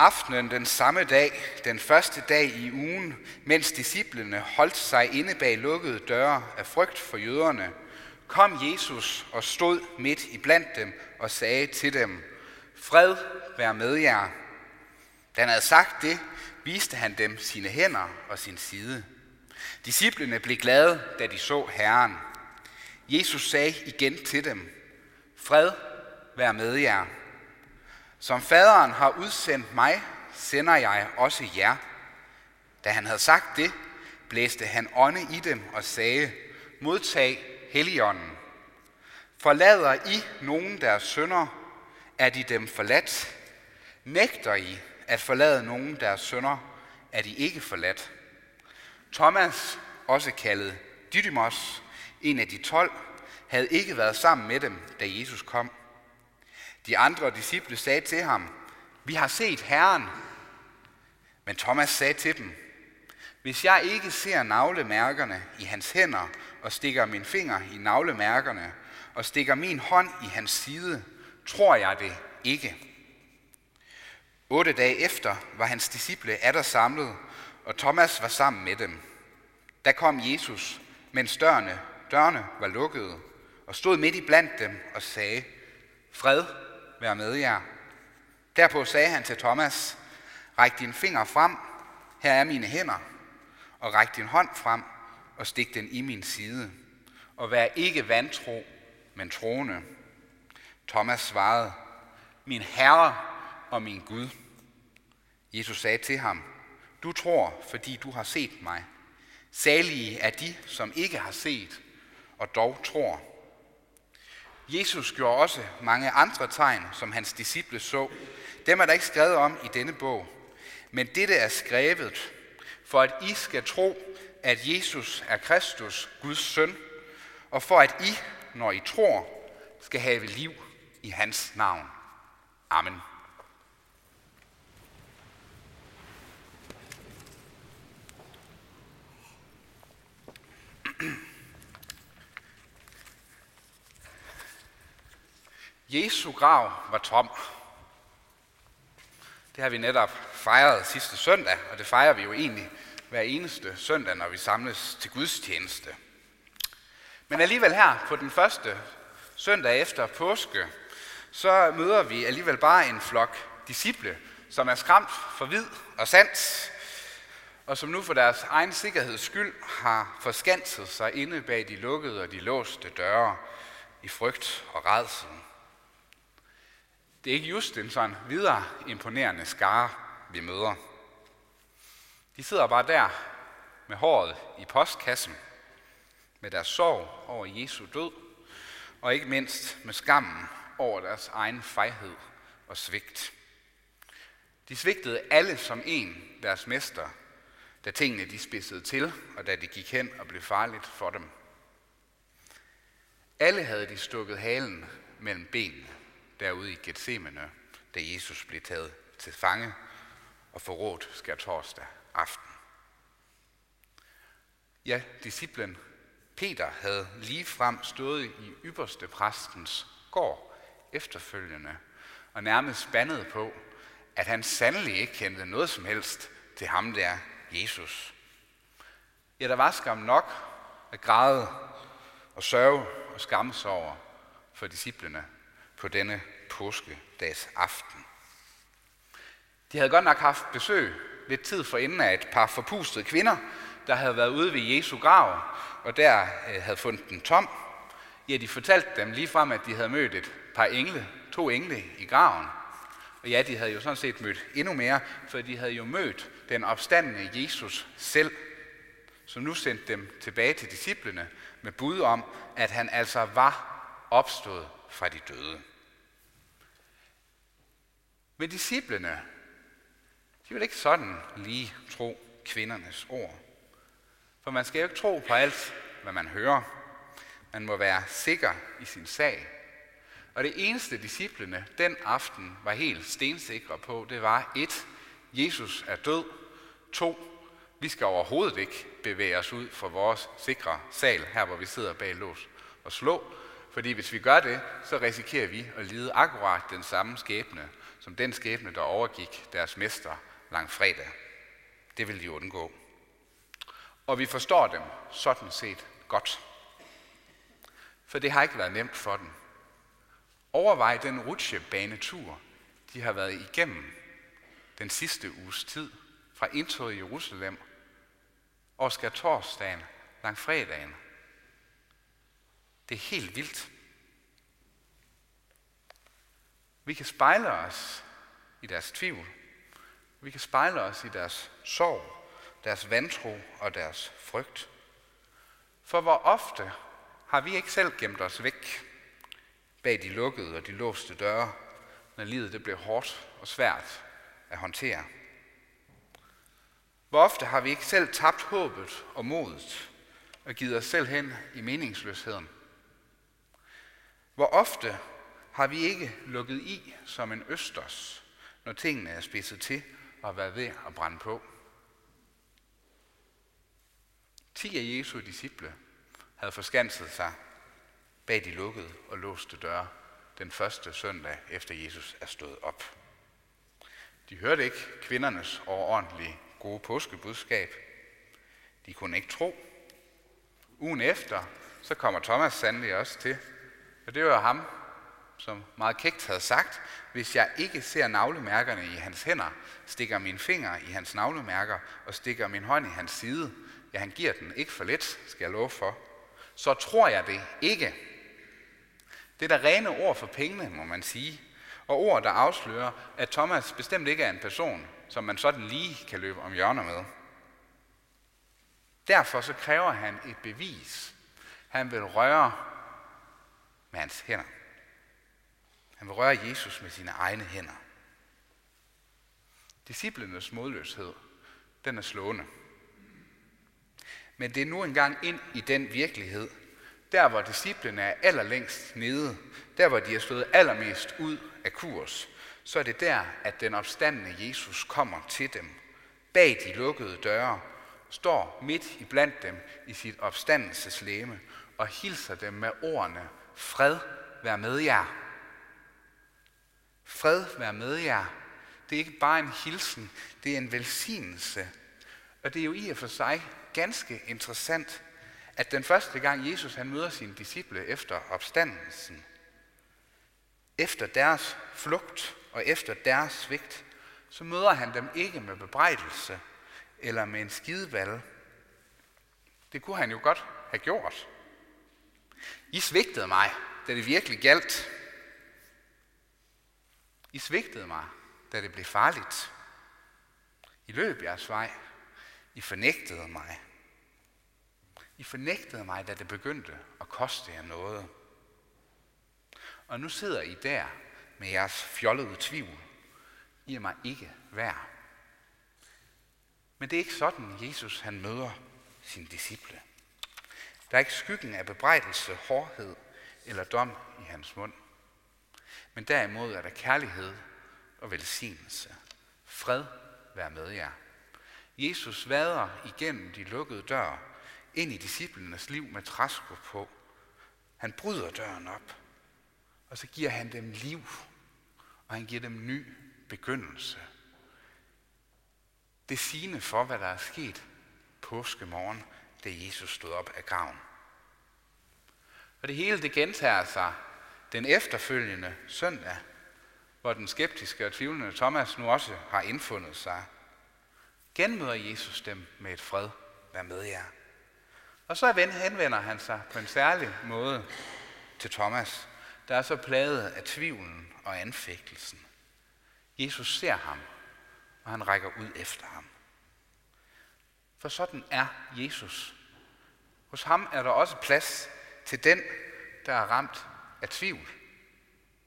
aftenen den samme dag, den første dag i ugen, mens disciplene holdt sig inde bag lukkede døre af frygt for jøderne, kom Jesus og stod midt i blandt dem og sagde til dem, Fred vær med jer. Da han havde sagt det, viste han dem sine hænder og sin side. Disciplene blev glade, da de så Herren. Jesus sagde igen til dem, Fred vær med jer. Som faderen har udsendt mig, sender jeg også jer. Da han havde sagt det, blæste han ånde i dem og sagde, modtag Helligånden. Forlader I nogen deres sønder, er de dem forladt. Nægter I at forlade nogen deres sønder, er de ikke forladt. Thomas, også kaldet Didymos, en af de tolv, havde ikke været sammen med dem, da Jesus kom. De andre disciple sagde til ham, vi har set Herren. Men Thomas sagde til dem, hvis jeg ikke ser navlemærkerne i hans hænder og stikker min finger i navlemærkerne og stikker min hånd i hans side, tror jeg det ikke. Otte dage efter var hans disciple atter samlet, og Thomas var sammen med dem. Der kom Jesus, mens dørene, dørene var lukkede, og stod midt i blandt dem og sagde, Fred være med jer. Derpå sagde han til Thomas, ræk din finger frem, her er mine hænder, og ræk din hånd frem og stik den i min side, og vær ikke vantro, men troende. Thomas svarede, min Herre og min Gud. Jesus sagde til ham, du tror, fordi du har set mig. Salige er de, som ikke har set, og dog tror. Jesus gjorde også mange andre tegn, som hans disciple så. Dem er der ikke skrevet om i denne bog. Men dette er skrevet, for at I skal tro, at Jesus er Kristus, Guds søn, og for at I, når I tror, skal have liv i hans navn. Amen. Jesu grav var tom. Det har vi netop fejret sidste søndag, og det fejrer vi jo egentlig hver eneste søndag, når vi samles til gudstjeneste. Men alligevel her på den første søndag efter påske, så møder vi alligevel bare en flok disciple, som er skræmt for vid og sans, og som nu for deres egen sikkerheds skyld har forskanset sig inde bag de lukkede og de låste døre i frygt og redsel. Det er ikke just en sådan videre imponerende skare, vi møder. De sidder bare der med håret i postkassen, med deres sorg over Jesu død, og ikke mindst med skammen over deres egen fejhed og svigt. De svigtede alle som en deres mester, da tingene de spidsede til, og da det gik hen og blev farligt for dem. Alle havde de stukket halen mellem benene derude i Gethsemane, da Jesus blev taget til fange og forrådt skal torsdag aften. Ja, disciplen Peter havde lige frem stået i ypperste præstens gård efterfølgende og nærmest spandet på, at han sandelig ikke kendte noget som helst til ham der, Jesus. Ja, der var skam nok at græde og sørge og skamme sig over for disciplene på denne påskedags aften. De havde godt nok haft besøg lidt tid for inden af et par forpustede kvinder, der havde været ude ved Jesu grav, og der øh, havde fundet den tom. Ja, de fortalte dem lige frem, at de havde mødt et par engle, to engle i graven. Og ja, de havde jo sådan set mødt endnu mere, for de havde jo mødt den opstandende Jesus selv, som nu sendte dem tilbage til disciplene med bud om, at han altså var opstået fra de døde. Men disciplene, de vil ikke sådan lige tro kvindernes ord. For man skal jo ikke tro på alt, hvad man hører. Man må være sikker i sin sag. Og det eneste disciplene den aften var helt stensikre på, det var et, Jesus er død. To, vi skal overhovedet ikke bevæge os ud fra vores sikre sal, her hvor vi sidder bag lås og slå. Fordi hvis vi gør det, så risikerer vi at lide akkurat den samme skæbne som den skæbne, der overgik deres mester langfredag. Det vil de undgå. Og vi forstår dem sådan set godt. For det har ikke været nemt for dem. Overvej den rutsjebanetur, de har været igennem den sidste uges tid, fra indtoget i Jerusalem og skal torsdagen, langfredagen. Det er helt vildt. Vi kan spejle os i deres tvivl. Vi kan spejle os i deres sorg, deres vantro og deres frygt. For hvor ofte har vi ikke selv gemt os væk bag de lukkede og de låste døre, når livet det blev hårdt og svært at håndtere. Hvor ofte har vi ikke selv tabt håbet og modet og givet os selv hen i meningsløsheden? Hvor ofte har vi ikke lukket i som en østers, når tingene er spidset til og været ved at brænde på? Ti af Jesu disciple havde forskanset sig bag de lukkede og låste døre den første søndag efter Jesus er stået op. De hørte ikke kvindernes overordentlige gode påskebudskab. De kunne ikke tro. Ugen efter, så kommer Thomas sandelig også til. Og det var ham, som meget kægt havde sagt, hvis jeg ikke ser navlemærkerne i hans hænder, stikker min finger i hans navlemærker og stikker min hånd i hans side, ja, han giver den ikke for let, skal jeg love for, så tror jeg det ikke. Det er da rene ord for pengene, må man sige. Og ord, der afslører, at Thomas bestemt ikke er en person, som man sådan lige kan løbe om hjørner med. Derfor så kræver han et bevis. Han vil røre med hans hænder. Han vil røre Jesus med sine egne hænder. Disciplenes modløshed, den er slående. Men det er nu engang ind i den virkelighed, der hvor disciplene er allerlængst nede, der hvor de er slået allermest ud af kurs, så er det der, at den opstandende Jesus kommer til dem. Bag de lukkede døre, står midt i blandt dem i sit opstandelseslæme og hilser dem med ordene, fred vær med jer. Fred være med jer. Det er ikke bare en hilsen, det er en velsignelse. Og det er jo i og for sig ganske interessant, at den første gang Jesus han møder sine disciple efter opstandelsen, efter deres flugt og efter deres svigt, så møder han dem ikke med bebrejdelse eller med en skideballe. Det kunne han jo godt have gjort. I svigtede mig, da det virkelig galt. I svigtede mig, da det blev farligt. I løb jeres vej. I fornægtede mig. I fornægtede mig, da det begyndte at koste jer noget. Og nu sidder I der med jeres fjollede tvivl. I er mig ikke værd. Men det er ikke sådan, Jesus han møder sine disciple. Der er ikke skyggen af bebrejdelse, hårdhed eller dom i hans mund. Men derimod er der kærlighed og velsignelse. Fred vær med jer. Jesus vader igennem de lukkede dør ind i disciplenes liv med træsko på. Han bryder døren op, og så giver han dem liv, og han giver dem ny begyndelse. Det sigende for, hvad der er sket påskemorgen, da Jesus stod op af graven. Og det hele det gentager sig den efterfølgende søndag, hvor den skeptiske og tvivlende Thomas nu også har indfundet sig. Genmøder Jesus dem med et fred. Vær med jer. Og så henvender han sig på en særlig måde til Thomas, der er så plaget af tvivlen og anfægtelsen. Jesus ser ham, og han rækker ud efter ham. For sådan er Jesus. Hos ham er der også plads til den, der er ramt af tvivl.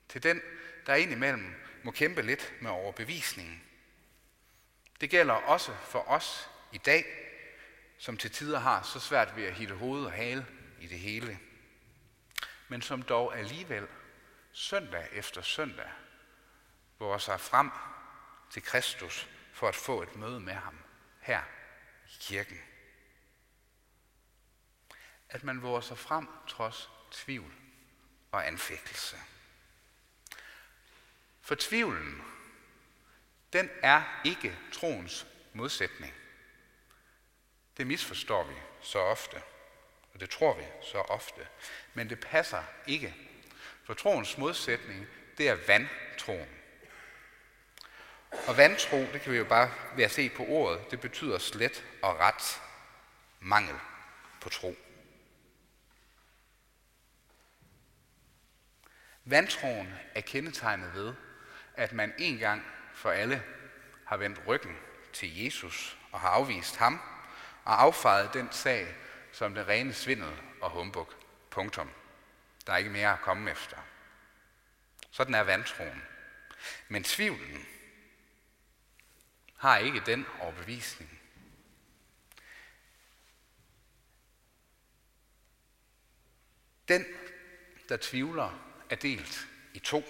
Til den, der indimellem må kæmpe lidt med overbevisningen. Det gælder også for os i dag, som til tider har så svært ved at hitte hoved og hale i det hele. Men som dog alligevel søndag efter søndag våger sig frem til Kristus for at få et møde med ham her i kirken. At man våger sig frem trods tvivl og anfægtelse. For tvivlen den er ikke troens modsætning. Det misforstår vi så ofte, og det tror vi så ofte. Men det passer ikke. For troens modsætning, det er vantroen. Og vantro, det kan vi jo bare ved at se på ordet, det betyder slet og ret mangel på tro. Vantroen er kendetegnet ved, at man en gang for alle har vendt ryggen til Jesus og har afvist ham og affejet den sag som det rene svindel og humbug. Punktum. Der er ikke mere at komme efter. Sådan er vantroen. Men tvivlen har ikke den overbevisning. Den, der tvivler, er delt i to.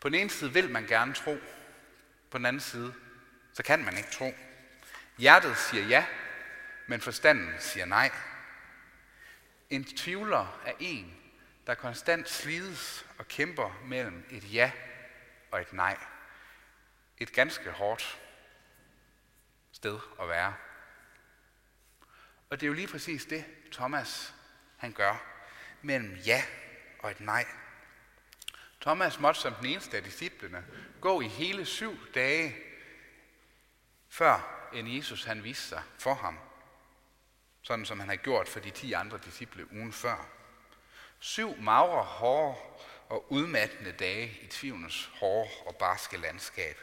På den ene side vil man gerne tro, på den anden side, så kan man ikke tro. Hjertet siger ja, men forstanden siger nej. En tvivler er en, der konstant slides og kæmper mellem et ja og et nej. Et ganske hårdt sted at være. Og det er jo lige præcis det, Thomas han gør mellem ja og et nej. Thomas måtte som den eneste af disciplene gå i hele syv dage, før en Jesus han viste sig for ham. Sådan som han har gjort for de ti andre disciple ugen før. Syv magre, hårde og udmattende dage i tvivlens hårde og barske landskab.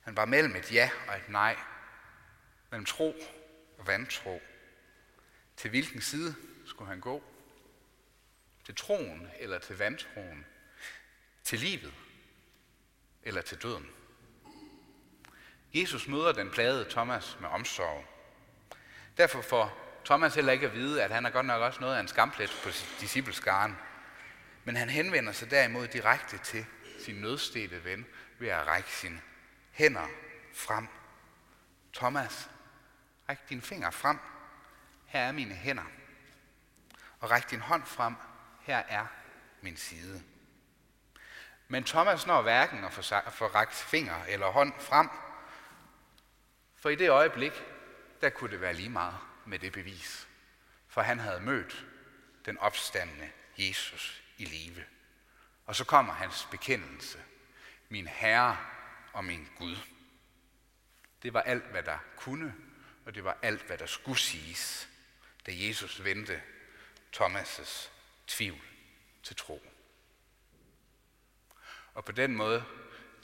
Han var mellem et ja og et nej, mellem tro og vantro. Til hvilken side skulle han gå? Til troen eller til vantroen? Til livet eller til døden? Jesus møder den plagede Thomas med omsorg. Derfor får Thomas heller ikke at vide, at han er godt nok også noget af en skamplet på discipleskaren. Men han henvender sig derimod direkte til sin nødstede ven ved at række sine hænder frem. Thomas, ræk dine fingre frem. Her er mine hænder. Og ræk din hånd frem. Her er min side. Men Thomas når hverken at få rakt finger eller hånd frem, for i det øjeblik, der kunne det være lige meget med det bevis. For han havde mødt den opstandende Jesus i live. Og så kommer hans bekendelse. Min Herre og min Gud. Det var alt, hvad der kunne, og det var alt, hvad der skulle siges, da Jesus vendte Thomas' tvivl til tro. Og på den måde,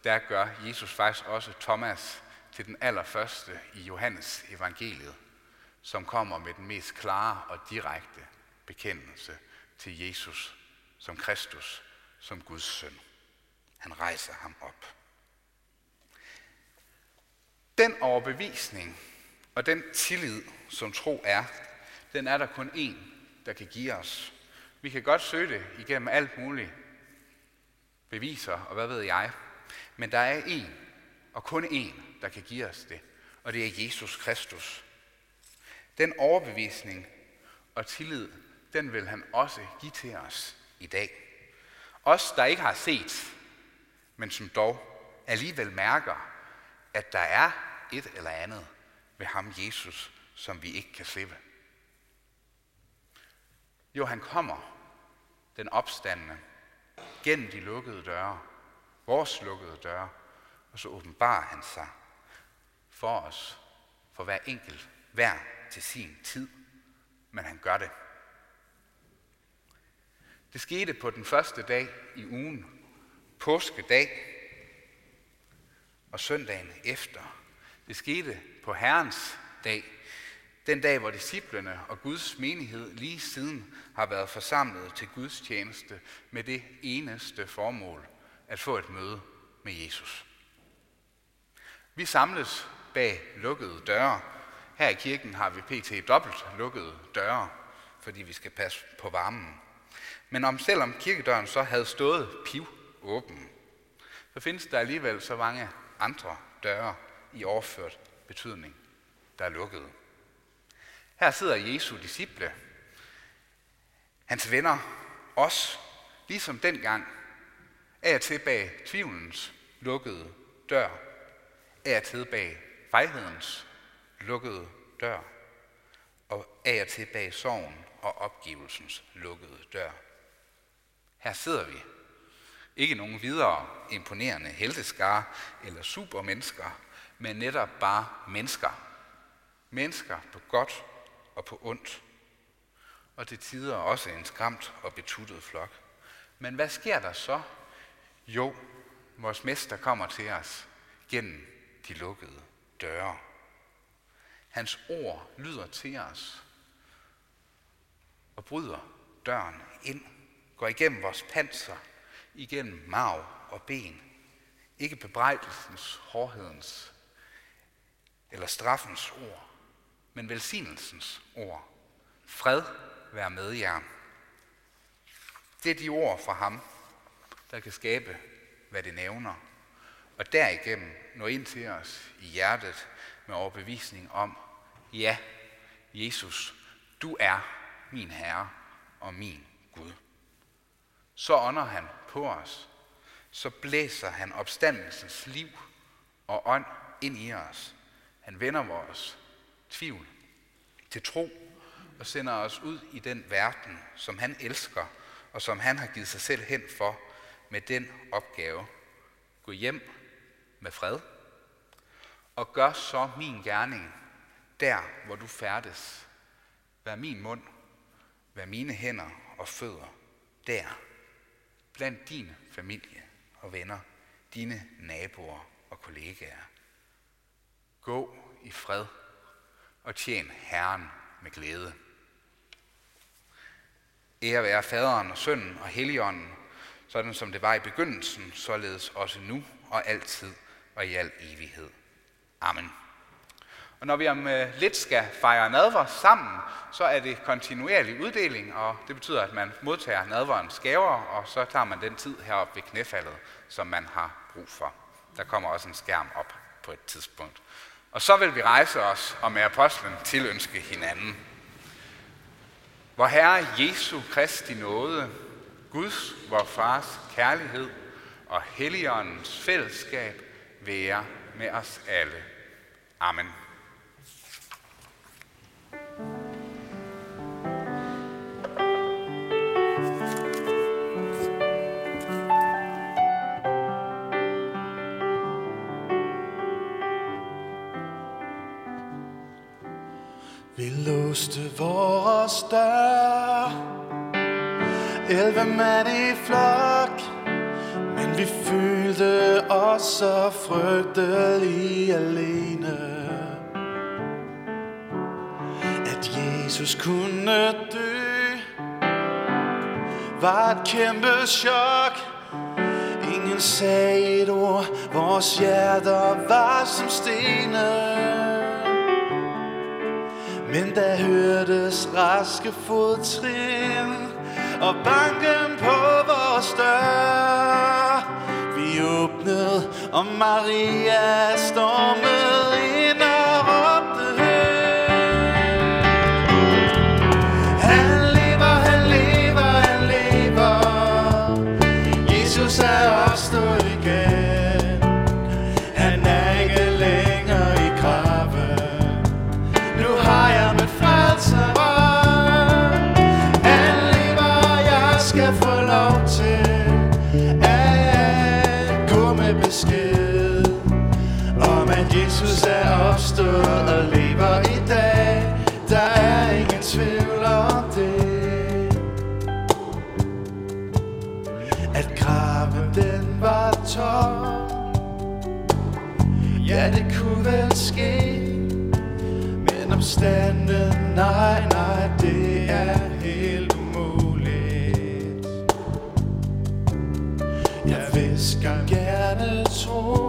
der gør Jesus faktisk også Thomas til den allerførste i Johannes evangeliet, som kommer med den mest klare og direkte bekendelse til Jesus som Kristus, som Guds søn. Han rejser ham op. Den overbevisning og den tillid, som tro er, den er der kun én, der kan give os. Vi kan godt søge det igennem alt muligt beviser og hvad ved jeg, men der er en, og kun en, der kan give os det, og det er Jesus Kristus. Den overbevisning og tillid, den vil han også give til os i dag. Os, der ikke har set, men som dog alligevel mærker, at der er et eller andet ved ham, Jesus, som vi ikke kan slippe. Jo, han kommer, den opstandende, gennem de lukkede døre, vores lukkede døre, og så åbenbarer han sig for os, for hver enkelt, hver til sin tid, men han gør det. Det skete på den første dag i ugen, påskedag, og søndagen efter. Det skete på Herrens dag, den dag, hvor disciplene og Guds menighed lige siden har været forsamlet til Guds tjeneste med det eneste formål at få et møde med Jesus. Vi samles bag lukkede døre. Her i kirken har vi pt. dobbelt lukkede døre, fordi vi skal passe på varmen. Men om selvom kirkedøren så havde stået piv åben, så findes der alligevel så mange andre døre i overført betydning, der er lukkede. Her sidder Jesu disciple, hans venner, os, ligesom dengang, af og til bag tvivlens lukkede dør, af og til bag fejhedens lukkede dør, og af og til bag sorgen og opgivelsens lukkede dør. Her sidder vi. Ikke nogen videre imponerende helteskare eller supermennesker, men netop bare mennesker. Mennesker på godt og på ondt. Og det tider også en skræmt og betuttet flok. Men hvad sker der så? Jo, vores mester kommer til os gennem de lukkede døre. Hans ord lyder til os og bryder døren ind, går igennem vores panser, igennem marv og ben. Ikke bebrejdelsens, hårdhedens eller straffens ord, men velsignelsens ord. Fred være med jer. Det er de ord fra ham, der kan skabe, hvad det nævner, og derigennem nå ind til os i hjertet med overbevisning om, ja, Jesus, du er min Herre og min Gud. Så ånder han på os, så blæser han opstandelsens liv og ånd ind i os. Han vender vores tvivl til tro og sender os ud i den verden, som han elsker og som han har givet sig selv hen for med den opgave. Gå hjem med fred og gør så min gerning der, hvor du færdes. Vær min mund, vær mine hænder og fødder der, blandt din familie og venner, dine naboer og kollegaer. Gå i fred og tjen Herren med glæde. Ære være faderen og sønnen og helligånden, sådan som det var i begyndelsen, således også nu og altid og i al evighed. Amen. Og når vi om øh, lidt skal fejre nadver sammen, så er det kontinuerlig uddeling, og det betyder, at man modtager nadverens gaver, og så tager man den tid heroppe ved knæfaldet, som man har brug for. Der kommer også en skærm op på et tidspunkt. Og så vil vi rejse os og med apostlen tilønske hinanden. Hvor Herre Jesu Kristi nåde, Guds, vor Fars kærlighed og Helligåndens fællesskab være med os alle. Amen. Vi låste vores dør. Elve mand i flok Men vi følte os så frygtelig alene. At Jesus kunne dø Var et kæmpe chok. Ingen sagde et ord Vores hjerter var som stener men der hørtes raske fodtrin Og banken på vores dør. Vi åbnede, og Maria stormede besked Om at Jesus er opstået og lever i dag. Der er ingen tvivl om det. At graven den var tom. Ja, det kunne vel ske. Men omstanden, nej, nej, det er helt umuligt. Jeg visker gerne tro Men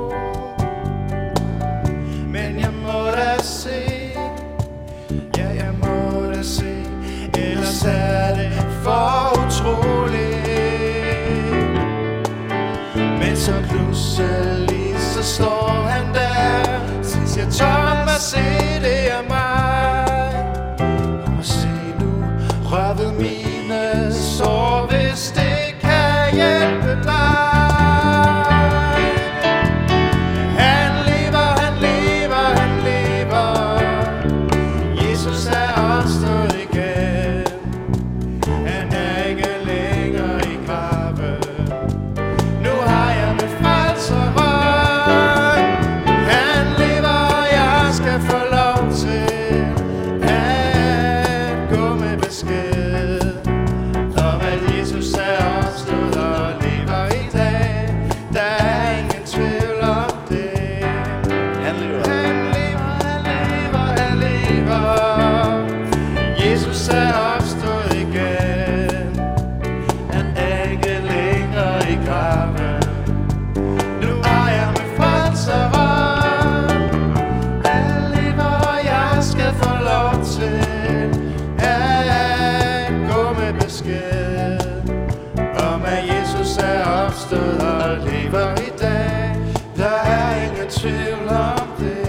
er ingen tvivl om det.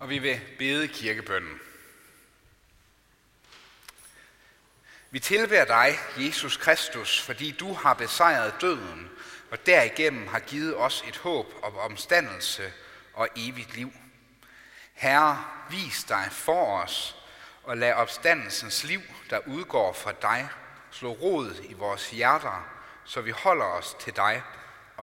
Og vi vil bede kirkebønnen. Vi tilbærer dig, Jesus Kristus, fordi du har besejret døden, og derigennem har givet os et håb om omstandelse og evigt liv. Herre, vis dig for os, og lad opstandelsens liv, der udgår fra dig, slå rod i vores hjerter, så vi holder os til dig.